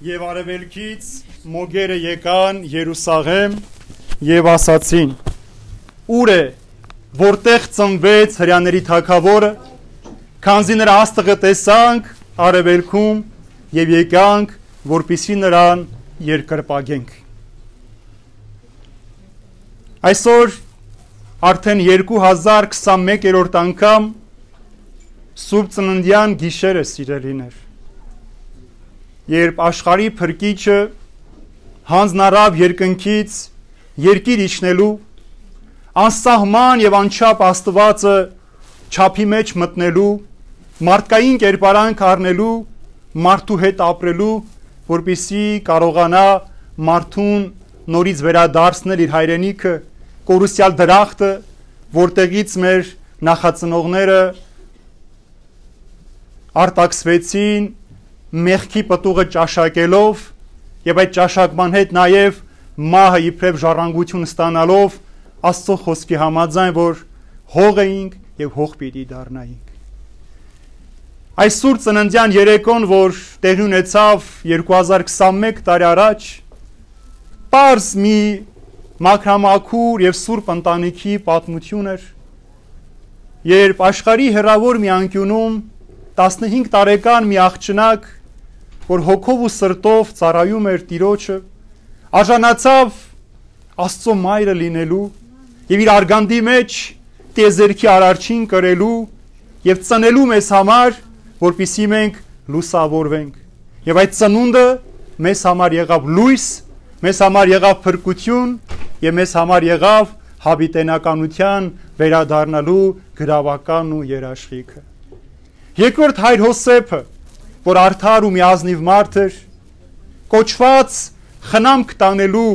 եւ արևելքից մոգերը եկան Երուսաղեմ եւ ասացին. Ուր է որտեղ ծնվեց հрьяաների թակավորը? Քանզի նրա աստղը տեսանք արևելքում եւ եկանք, որպիսի նրան երկրպագենք։ Այսօր արդեն 2021-րդ անգամ Սուրբ Ծննդյան գիշերը սիրելիներ երբ աշխարի փրկիչը հանձնարավ երկնքից երկիր իջնելու անսահման եւ անչափ Աստվածը չափի մեջ մտնելու մարդկային կերպարանք առնելու մարդու հետ ապրելու որպիսի կարողանա մարդուն նորից վերադարձնել իր հայրենիքը կորուսյալ դրախտը որտեղից մեր նախածնողները արտաքսվեցին մեղքի պտուղը ճաշակելով եւ այդ ճաշակման հետ նաեւ մահը իբրև ժառանգություն ստանալով Աստծո խոսքի համաձայն որ հող էինք եւ հող պիտի դառնայինք Այսօր ծննդյան երեկոն, որ տեղի ունեցավ 2021 տարի առաջ, པարս մի մակրամակուր եւ սուրբ ընտանիքի պատմություն էր, երբ աշխարհի հերավոր մի անկյունում 15 տարեկան մի աղջնակ որ հոգով ու սրտով ծառայում էր Տիրոջը, արժանացավ Աստծո մայրը լինելու եւ իր արգանդի մեջ տեզերքի արարչին կրելու եւ ծնելու մեզ համար, որpիսի մենք լուսավորվենք։ Եվ այդ ծնունդը մեզ համար եղավ լույս, մեզ համար եղավ փրկություն եւ մեզ համար եղավ հավիտենականության վերադառնալու գրավական ու երաշխիքը։ Երկրորդ հայր Հոսեփը որ արդար ու միազնիվ մարդ էր, կոչված խնամք տանելու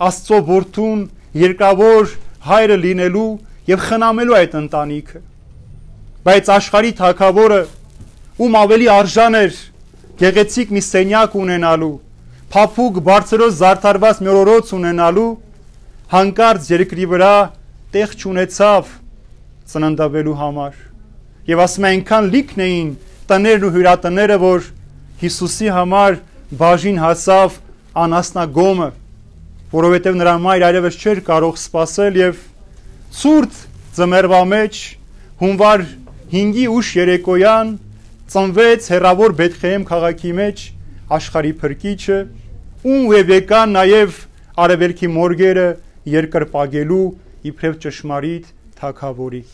Աստծո որդուն երկավոր հայրը լինելու եւ խնամելու այդ ընտանիքը։ Բայց աշխարհի թակավորը ում ավելի արժան էր գեղեցիկ մի սենյակ ունենալու, փափուկ բարձրոց զարդարված մի օրորոց ունենալու, հանկարծ երկրի վրա տեղ չունեցավ ծննդավելու համար։ Եվ ասում են, այնքան լիքն էին տներն ու հյուրատները, որ Հիսուսի համար բաժին հասավ անասնագոմը, որովհետև նրա մայր այլևս չէր կարող սпасել եւ ցուրտ ձմերվա մեջ հունվար 5-ի ուշ երեկոյան ծնվեց հերավոր Բեթխեհեմ քաղաքի մեջ աշխարհի փրկիչը, ում եւ եկան նաեւ արևելքի մորգերը երկրպագելու իբրև ճշմարիտ թակավորի։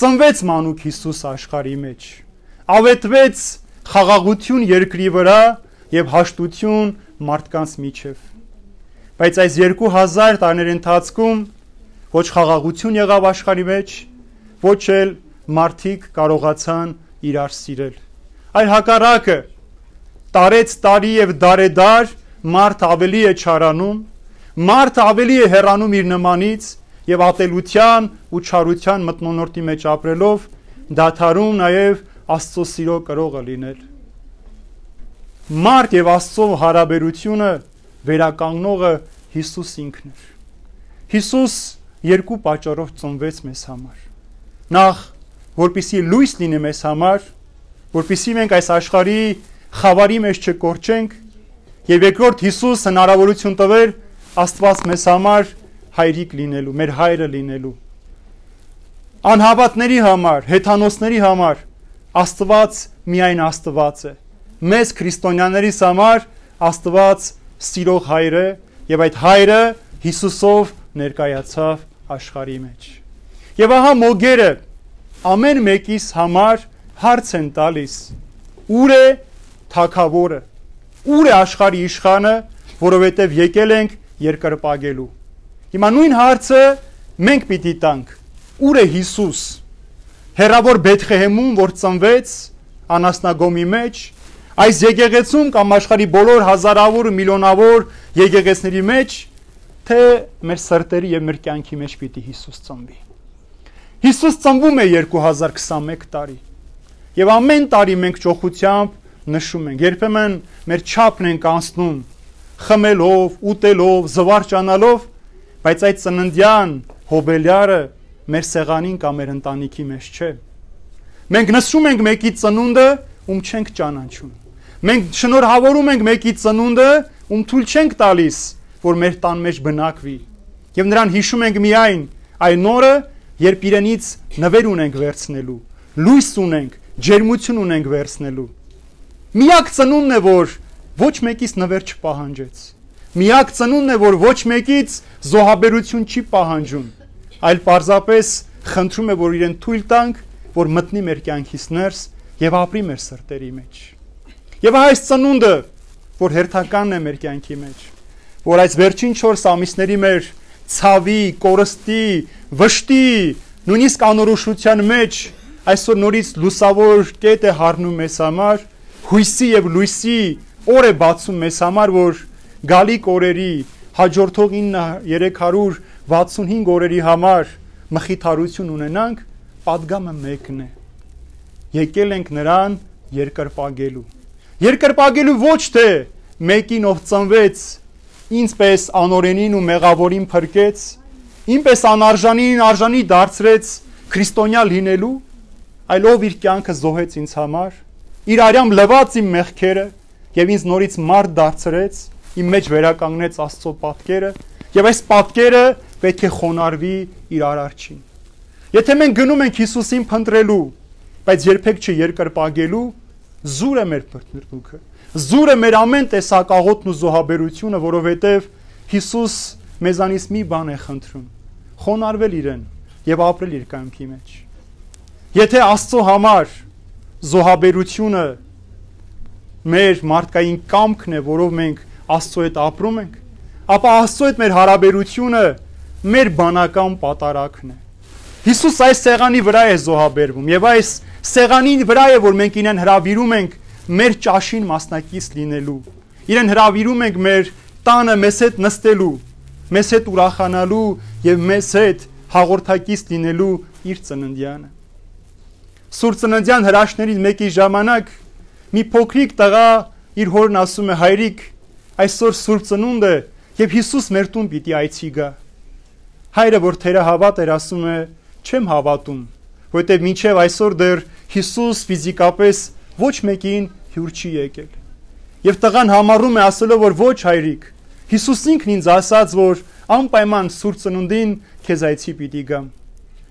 Ծնվեց մանուկ Հիսուս աշխարհի մեջ ավետվեց խաղաղություն երկրի վրա եւ հաշտություն մարդկանց միջև բայց այս 2000 տարիների ընթացքում ոչ խաղաղություն եղավ աշխարհի մեջ ոչ էլ մարդիկ կարողացան իրար սիրել այլ հակառակը տարեց տարի եւ դարեդար մարդ ավելի է չարանում մարդ ավելի է հեռանում իր նմանից եւ ատելության ու չարության մտնոլորտի մեջ ապրելով դաթարում նաեւ Աստծո սիրո կրողը լինել։ Մարդ եւ Աստծո հարաբերությունը վերականգնողը Հիսուս ինքն էր։ Հիսուս երկու պատճառով ծնվեց մեզ համար։ Նախ, որpիսի լույս լինի մեզ համար, որpիսի մենք այս աշխարհի խավարի մեջ չկորչենք, եւ երկրորդ Հիսուս հնարավորություն տվեր Աստված մեզ համար հայրիկ լինելու, մեր հայրը լինելու։ Անհավատների համար, հեթանոսների համար Աստված միայն Աստված է։ Մեզ քրիստոնյաներիս համար Աստված սիրող հայր է եւ այդ հայրը Հիսուսով ներկայացավ աշխարհի մեջ։ Եվ ահա մոգերը ամեն մեկիս համար հարց են տալիս. Ուր է թակավորը։ Ուր է աշխարհի իշխանը, որովհետև եկել ենք երկրպագելու։ Հիմա նույն հարցը մենք պիտի տանք. Ուր է Հիսուս հերավոր Բեթխեհեմում, որ ծնվեց անասնագոմի մեջ, այս եկեղեցում կամ աշխարի բոլոր հազարավոր ու միլիոնավոր եկեղեցների մեջ, թե մեր սրտերի եւ մեր կյանքի մեջ պիտի Հիսուս ծնվի։ Հիսուս ծնվում է 2021 տարի։ Եվ ամեն տարի մենք ճոխությամբ նշում ենք։ Երբեմն մեր չափն ենք անցնում խմելով, ուտելով, զվարճանալով, բայց այդ ծննդյան հոբելյարը մեր սեղանին կամ մեր ընտանիքի մեջ չէ։ Մենք նշում ենք մեկի ծնունդը, ում չենք ճանաչում։ Մենք շնորհավորում ենք մեկի ծնունդը, ում թույլ չենք տալիս, որ մեր տան մեջ բնակվի։ Եվ նրան հիշում ենք միայն այն օրը, երբ իրենից նվեր ունենք վերցնելու, լույս ունենք, ջերմություն ունենք վերցնելու։ Միակ ծնունդն է, որ ոչ մեկից նվեր չպահանջեց։ Միակ ծնունդն է, որ ոչ մեկից զոհաբերություն չի պահանջում, այլ պարզապես խնդրում է, որ իրեն թույլ տանք, որ մտնի մեր կյանքից ներս եւ ապրի մեր սրտերի մեջ։ Եվ այս ծնունդը, որ հերթականն է մեր կյանքի մեջ, որ այս վերջին 4 ամիսների մեր ցավի, կորստի, վշտի, նույնիսկ անորոշության մեջ այսօր նորից լուսավոր կետ է հառնում մեզ համար, հույսի եւ լույսի օր է բացում մեզ համար, որ գալիք օրերի հաջորդող 65 օրերի համար մխիթարություն ունենանք, падգամը մեկն է։ Եկել ենք նրան երկրպագելու։ Երկրպագելու ոչ թե մեկին ով ծնվեց, ինձպես անօրենին ու մեղավորին փրկեց, ինպես անարժանին արժանի դարձրեց քրիստոնյա լինելու, այլ ով իր կյանքը զոհեց ինձ համար, իր արյամ լվաց իմ մեղքերը եւ ինձ նորից մարդ դարձրեց, իմ մեջ վերականգնեց Աստծո պատկերը եւ այս պատկերը պետք է խոնարհվի իր արարչին։ Եթե մենք գնում ենք Հիսուսին փնտրելու, բայց երբեք չերկրպագելու, զուր է մեր փրկնուքը։ Զուր է մեր ամեն տեսակ աղոթն ու զոհաբերությունը, որովհետեւ Հիսուս մեզանից մի բան է խնդրում՝ խոնարհվել իրեն եւ ապրել իր կյանքի մեջ։ Եթե Աստծո համար զոհաբերությունը մեր մարդկային կամքն է, որով մենք Աստծո հետ ապրում ենք, ապա Աստծո հետ մեր հարաբերությունը մեր բանական պատարակն է։ Հիսուս այս սեղանի վրա է զոհաբերվում եւ այս սեղանի վրա է որ մենք իրեն հravirում ենք մեր ճաշին մասնակից լինելու։ Իրեն հravirում ենք մեր տանը մեզ հետ նստելու, մեզ հետ ուրախանալու եւ մեզ հետ հաղորդակից լինելու իր ծննդյանը սուր ծննդյան հրաշներից մեկի ժամանակ մի փոքրիկ տղա իր հորն ասում է հայրիկ այսօր սուր ծնունդ է եւ Հիսուս մեր տուն պիտի այցի գա հայրը որ թերը հավատ էր ասում է չեմ հավատում որտեւ մինչեւ այսօր դեռ Հիսուս ֆիզիկապես ոչ մեկին հյուր չի եկել եւ տղան համառում է ասելով որ ոչ հայրիկ Հիսուս ինքն ինձ ասաց որ անպայման սուր ծնունդին քեզ այցի պիտի գամ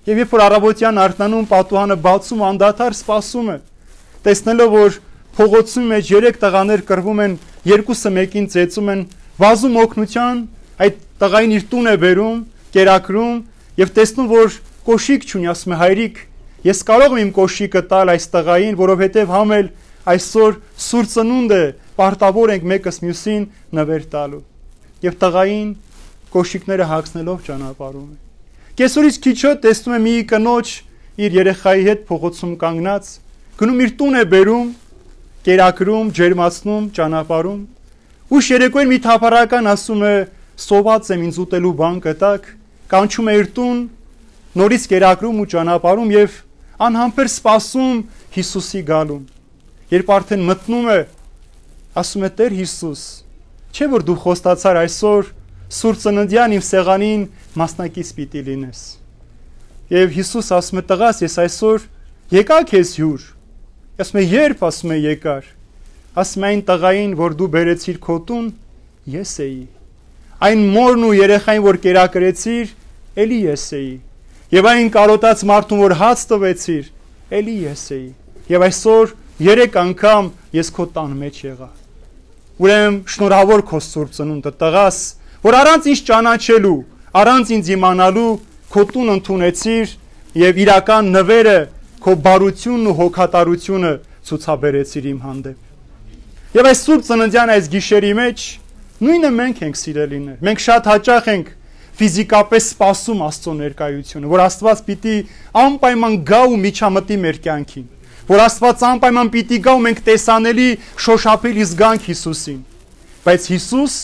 Եվ երբ որ առավոտյան արթնանում պատուհանը բացում անդադար սպասում է, տեսնելով որ փողոցի մեջ երեք տղաներ կռվում են, երկուսը մեկին ծեծում են, վազում օգնության, այդ տղային իր տուն է բերում, կերակրում եւ տեսնում որ կոշիկ չունի, ասում է հայրիկ, ես կարող եմ իմ կոշիկը տալ այս տղային, որովհետեւ համել այսօր սուր ծնունդ է, պարտավոր ենք մեկս մյուսին նվեր տալու։ Եվ տղային կոշիկները հագցնելով ճանապարհում է Կեսօրից քիչ հետ տեսնում եմ մի կնոջ իր երեխայի հետ փողոցում կանգնած, գնում իր տուն է բերում, կերակրում, ջերմացնում, ճանապարհում։ Ուշ երեկոյին մի թափառական ասում է՝ «Սոված եմ ինձ ուտելու բան կտակ», կանչում է իր տուն, նորից կերակրում ու ճանապարհում եւ անհամբեր սպասում Հիսուսի գալուն։ Երբ արդեն մտնում է, ասում է Տեր Հիսուս, չէ որ դու խոստացար այսօր Սուրբ ծննդյան իմ սեղանին մասնակից պիտի լինես։ Եվ Հիսուս ասում է տղաս, ես այսօր եկա քեզ հյուր։ Ասում է երբ ասում է եկար։ Ասում է այն տղային, որ դու բերեցիր քո տուն, ես էի։ Այն մորն ու երեխային, որ կերակրեցիր, էլի ես էի։ Եվ այն կարոտած մարդուն, որ հաց տվեցիր, էլի ես էի։ Եվ այսօր երեք անգամ ես քո տան մեջ եղա։ Ուրեմն շնորհավոր քո սուրբ ծնունդը տղաս, որ առանց ինձ ճանաչելու, առանց ինձ իմանալու քո տուն ընդունեցիր եւ իրական նվերը քո բարությունն ու հոգատարությունը ցուցաբերեցիր իմ հանդեպ։ Եվ այս սուրբ ծննդյան այս գիշերի մեջ նույնը մենք ենք սիրելիներ։ Մենք շատ հաճախ ենք ֆիզիկապես սпасում Աստծո ներկայությունը, որ Աստված պիտի անպայման գա ու միջամտի մեր կյանքին, որ Աստված անպայման պիտի գա ու մենք տեսանելի շոշափելի զգանք Հիսուսին։ Բայց Հիսուս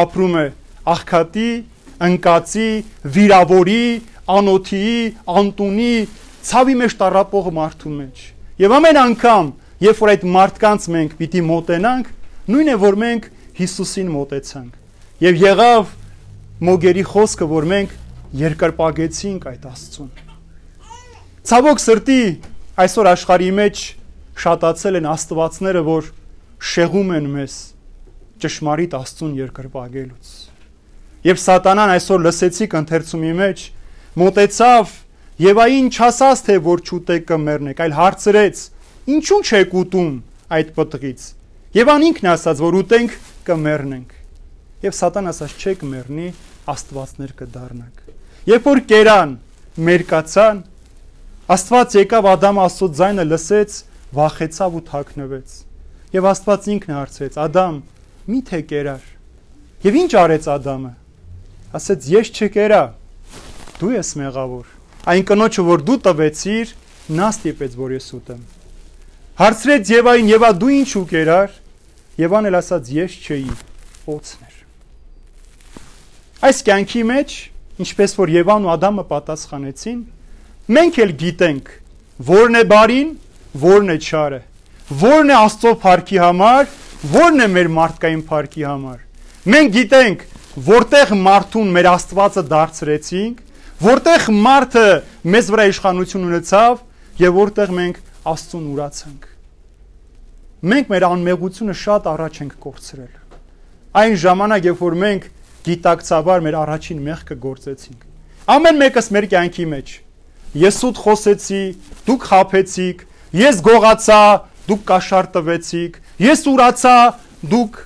ապրում է աղքատի, ընկածի, վիրավորի, անոթի, անտունի, ցավի մեջ տարապող մարդու մեջ։ Եվ ամեն անգամ, երբ որ այդ մարդկանց մենք պիտի մոտենանք, նույնն է որ մենք Հիսուսին մոտեցանք։ Եվ եղավ մոգերի խոսքը, որ մենք երկրպագեցինք այդ Աստծուն։ Ցավոք սրտի այսօր աշխարհի մեջ շատացել են աստվածները, որ շեղում են մեզ ճշմարիտ Աստծուն երկրպագելուց։ Եվ սատանան այսօր լսեցիք ընթերցումի մեջ մոտեցավ եւ այն չասաց թե որ չուտեք կմեռնեք, այլ հարցրեց. ինչու չեք ուտում այդ պտղից։ Եվ ան ինքն ասաց, որ ուտենք կմեռնենք։ Եվ սատան ասաց չեք մեռնի, աստվածներ կդառնաք։ Երբ որ կերան, մերկացան, Աստված եկավ Ադամը Աստծո ձայնը լսեց, վախեցավ ու թաքնվեց։ Եվ Աստված ինքն հարցրեց. Ադամ, մի՞թե կերար։ Եվ ինչ արեց Ադամը։ Ասեց. Ես չկերա։ Դու ես մեղավոր։ Այն կնոջը, որ դու տվեցիր, նա ստիպեց, որ ես ուտեմ։ Հարցրեց Եվային, Եվա դու ինչու կերար։ Եվան էլ ասաց. Ես չէի, օծն էր։ Այս կյանքի մեջ, ինչպես որ Եվան ու Ադամը պատասխանեցին, մենք էլ գիտենք որն է բարին, որն է չարը, որն է Աստծո փառքի համար, որն է մեր մարդկային փառքի համար։ Մենք գիտենք, որտեղ մարդուն մեր Աստվածը դարձրեցինք, որտեղ մարդը մեզ վրա իշխանություն ունեցավ եւ որտեղ մենք Աստծուն ուրացանք։ Մենք մեր անմեղությունը շատ առաջ ենք կորցրել։ Այն ժամանակ, երբ որ մենք գիտակցաբար մեր առաջին մեղքը գործեցինք։ Ամեն մեկս մեր կյանքի մեջ ես սուտ խոսեցի, դուք խափեցիք, ես գողացա, դուք կաշառ տվեցիք, ես ուրացա, դուք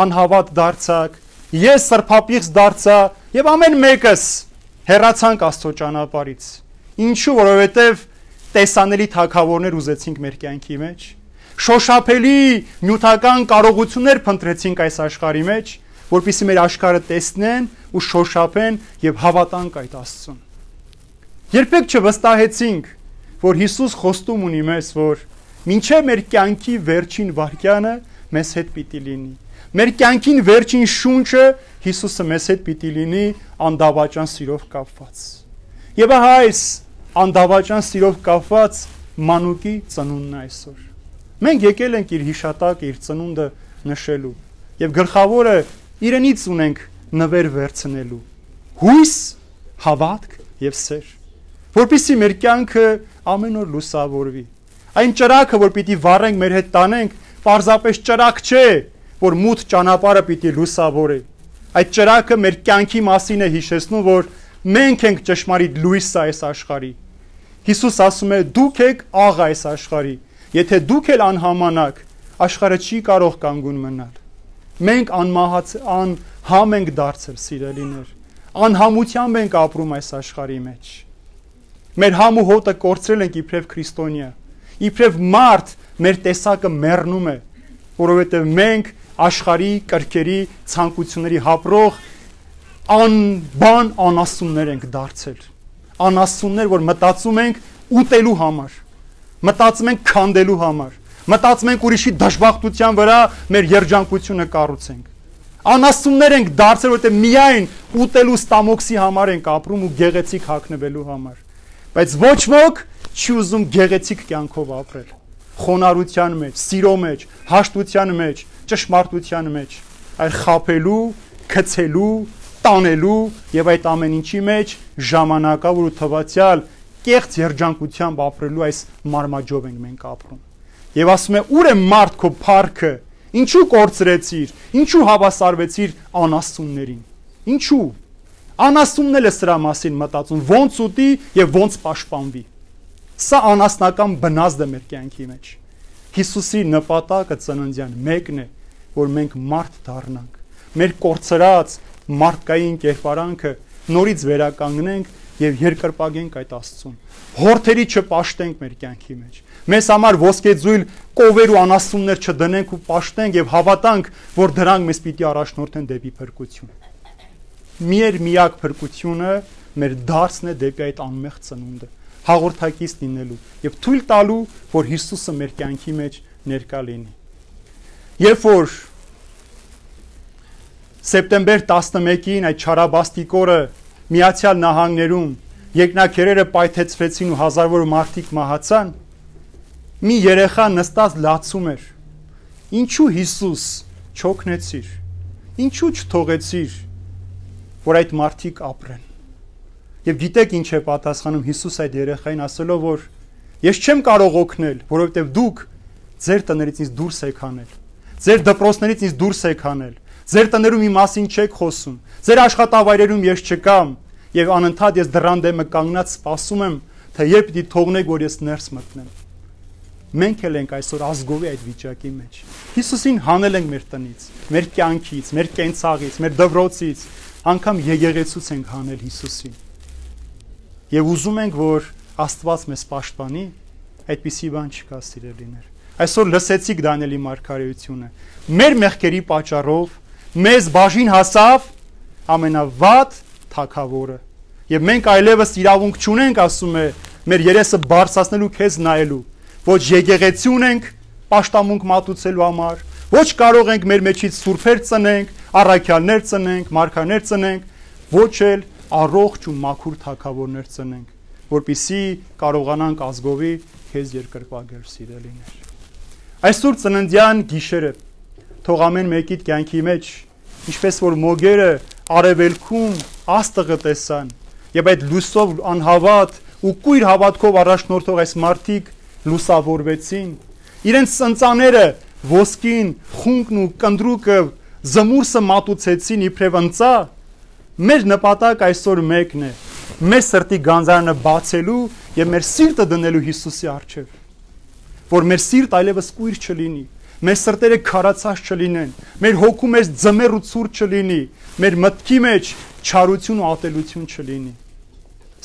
անհավատ դարձաք, ես սրբապիղծ դարձա եւ ամեն մեկս հեռացանք Աստծո ճանապարից։ Ինչու, որովհետեւ տեսանելի թակավորներ ուզեցինք մեր կյանքի մեջ, շոշափելի նյութական կարողություններ փնտրեցինք այս աշխարհի մեջ, որpիսի մեր աշխարհը տեսնեն ու շոշափեն եւ հավատանք այդ Աստծուն։ Երբեք չվստահեցինք, որ Հիսուս խոստում ունի մեզ, որ մինչև մեր կյանքի վերջին վարքյանը մեզ հետ պիտի լինի։ Մեր կյանքին վերջին շունչը Հիսուսը մեզ հետ պիտի լինի անդավաճան սիրով կապված։ Եվ ահա այս անդավաճան սիրով կապված մանուկի ծնունդն այսօր։ Մենք եկել ենք իր հիշատակը, իր ծնունդը նշելու եւ գլխավորը իրենից ունենք նվեր վերցնելու։ Հույս, հավատք եւ սեր որpիսի մեր կյանքը ամեն օր լուսավորվի։ Այն ճրակը, որ պիտի վառենք մեր հետ տանենք, պարզապես ճրակ չէ, որ մութ ճանապարհը պիտի լուսավորի։ Այդ ճրակը մեր կյանքի մասին է հիշեցնում, որ մենք ենք ճշմարիտ լույսը այս աշխարհի։ Հիսուս ասում է՝ դուք եք աղ այս աշխարհի։ Եթե դուք էլ անհամանակ, աշխարհը չի կարող կանգուն մնալ։ Մենք անմահաց անհամ ենք դարձել, սիրելիներ։ Անհամությամբ ենք ապրում այս աշխարհի մեջ Մեր համ ու հոտը կորցրել ենք իբրև քրիստոնյա։ Իբրև մարդ մեր տեսակը մեռնում է, որովհետև մենք աշխարհի կրկերի ցանկությունների հապրող անբան անասուններ ենք դարձել։ Անասուններ, որ մտածում ենք ուտելու համար։ Մտածում ենք քանդելու համար։ Մտածում ենք ուրիշի դժբախտության վրա մեր երջանկությունը կառուցենք անասուններ ենք դարձել, որտեղ միայն ուտելու ստամոքսի համար ենք ապրում ու գեղեցիկ հագնվելու համար բայց ոչ ոք չի ուզում գեղեցիկ կյանքով ապրել խոնարհության մեջ, սիրո մեջ, հաշտության մեջ, ճշմարտության մեջ, այլ խափելու, քցելու, տանելու եւ այդ ամեն ինչի մեջ ժամանակավոր ու թվացial կեղծ երջանկությամբ ապրելու այս մարմաջով ենք մենք ապրում եւ ասում է ուր է մարդ քո парքը ինչու կորցրեցիր ինչու հավասարվեցիր անաստուններին ինչու անաստունն էլ է սրա մասին մտածում ոնց ուտի եւ ոնց պաշտպանվի սա անասնական բնազդ է մեր կյանքի մեջ Հիսուսի նպատակը ծննդյան մեկն է որ մենք մարդ դառնանք մեր կորցրած մարդկային կերպարանքը նորից վերականգնենք եւ երկրպագենք այդ Աստծուն Հորթերի չպաշտենք մեր կյանքի մեջ։ Մեզ համար ոսկեձույլ կովեր ու անասուններ չդնենք ու պաշտենք եւ հավատանք, որ դրանք մեզ պիտի առաջնորդեն դեպի փրկություն միեր միակ փրկությունը մեր դարձն է դեպի այդ անմեղ ծնունդը հաղորդակից լինելու եւ թույլ տալու որ Հիսուսը մեր կյանքի մեջ ներկա լինի երբ որ սեպտեմբեր 11-ին այդ չարաբաստիկ օրը Միացյալ Նահանգներում երկնակերերը պայթեցվեցին ու հազարավոր մարդիկ մահացան մի երեխա նստած լացում էր ինչու Հիսուս չօգնեցիր ինչու չթողեցիր որ այդ մարդիկ ապրեն։ Եվ գիտեք ինչ է պատասխանում Հիսուս այդ երեխային ասելով, որ ես չեմ կարող օգնել, որովհետև դուք ձեր տներից ինձ դուրս եք հանել։ Ձեր դպրոցներից ինձ դուրս եք հանել։ Ձեր տներում մի մասին չեք խոսում։ Ձեր աշխատավայրերում ես չկամ եւ անընդհատ ես դրան դեմը կանգնած սպասում եմ, թե երբ պիտի թողնեք, որ ես ներս մտնեմ։ Մենք էլ ենք այսօր ազգովի այդ վիճակի մեջ։ Հիսուսին հանել ենք մեր տնից, մեր կյանքից, մեր կենցաղից, մեր դվրոցից, անգամ եկեղեցուց ենք հանել Հիսուսին։ Եվ ուզում ենք, որ Աստված մեզ պաշտպանի, այդպիսի բան չկա, սիրելիներ։ Այսօր լսեցիք Դանիելի մարգարեությունը։ Մեր մեղքերի պատճառով մեզ բաժին հասավ ամենավատ թակավորը։ Եւ մենք այլևս իրավունք չունենք, ասում է, մեր երեսը բարձրացնելու քեզ նայելու ոչ եկեղեցի ունենք պաշտամունք մատուցելու համար, ոչ կարող ենք մեր մեջից սուրբեր ծնենք, առաքյալներ ծնենք, մարգարներ ծնենք, ոչ էլ առողջ ու մաքուր թակավորներ ծնենք, որpիսի կարողանանք ազգովի քեզ երկրպագել սիրելիներ։ Այսօր ծննդյան գիշերը թող ամեն մեկիդ կյանքի մեջ, ինչպես որ մոգերը արևելքում աստղը տեսան, եւ այդ լույսով անհավատ ու կույր հավատքով առաջնորդող այս մարդիկ լուսավորվեցին։ Իրենց սնծաները ոսկին, խունկն ու կնդրուկը զմուրսը մատուցեցին իբրև ընծա։ Մեր նպատակ այսօր մեկն է՝ մեր սրտի գանձարանը բացելու եւ մեր սիրտը դնելու Հիսուսի առջև։ Որ մեր սիրտ այլևս կույր չլինի, մեր սրտերը քարացած չլինեն, մեր հոգու մեջ ձմեռ ու ցուրտ չլինի, մեր մտքի մեջ չարություն ու ատելություն չլինի։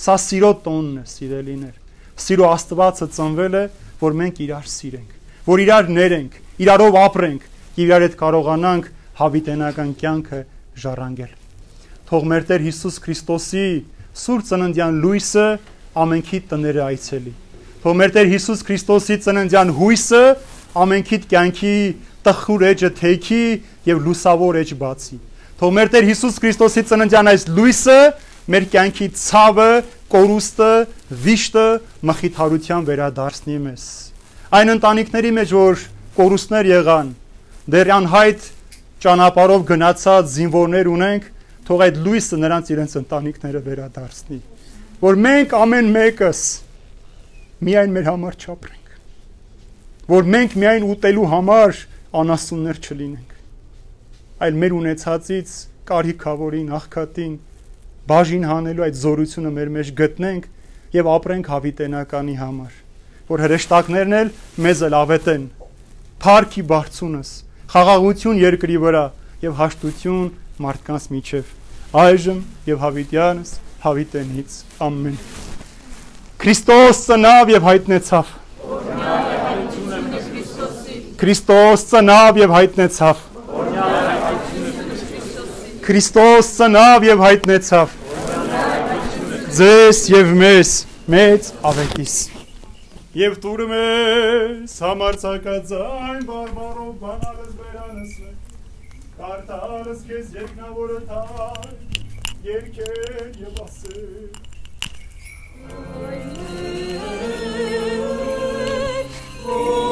Սա սիրո տոնն է, սիրելիներ սիրո Աստվածը ծնվել է, որ մենք իրար սիրենք, որ իրար ներենք, իրարով ապրենք եւ իրար հետ կարողանանք հավիտենական կյանքը ժառանգել։ Թող մեր Տեր Հիսուս Քրիստոսի սուրբ ծննդյան լույսը ամենքի տները այցելի։ Թող մեր Տեր Հիսուս Քրիստոսի ծննդյան հույսը ամենքի կյանքի տխուր էջը թեքի եւ լուսավոր էջ բացի։ Թող մեր Տեր Հիսուս Քրիստոսի ծննդյան այս լույսը մեր կյանքի ցավը, կորուստը, վիշտը մխիթարության վերադարձնի մեզ։ Այն ընտանիքների մեջ, որ կորուստներ եղան, դեռ անհայտ ճանապարհով գնացած զինվորներ ունենք, թող այդ լույսը նրանց իրենց ընտանիքները վերադարձնի։ Որ մենք ամեն մեկս միայն մեր համար չապրենք։ Որ մենք միայն ուտելու համար անասուններ չլինենք, այլ մեր ունեցածից կարիքավորին, աղքատին, բաժին հանելու այդ զորությունը մեր մեջ գտնենք եւ ապրենք հավիտենականի համար որ հրեշտակներն էլ մեզ էլ ավետեն Փարքի բարձունս խաղաղություն երկրի վրա եւ հաշտություն մարդկանց միջև այժմ եւ հավիտյանս հավիտենից ամեն Քրիստոս ծնավ եւ հայտնեցավ Քրիստոս ծնավ եւ հայտնեցավ Քրիստոս ծնավ եւ հայտնեցավ ձեզ եւ մեզ մեծ ավետիս եւ տուրում ես համարցակաձայն բարբարով բանալս վերանս կարդալս քեզ երկնավորը թար երկեր եւ ասել Oh,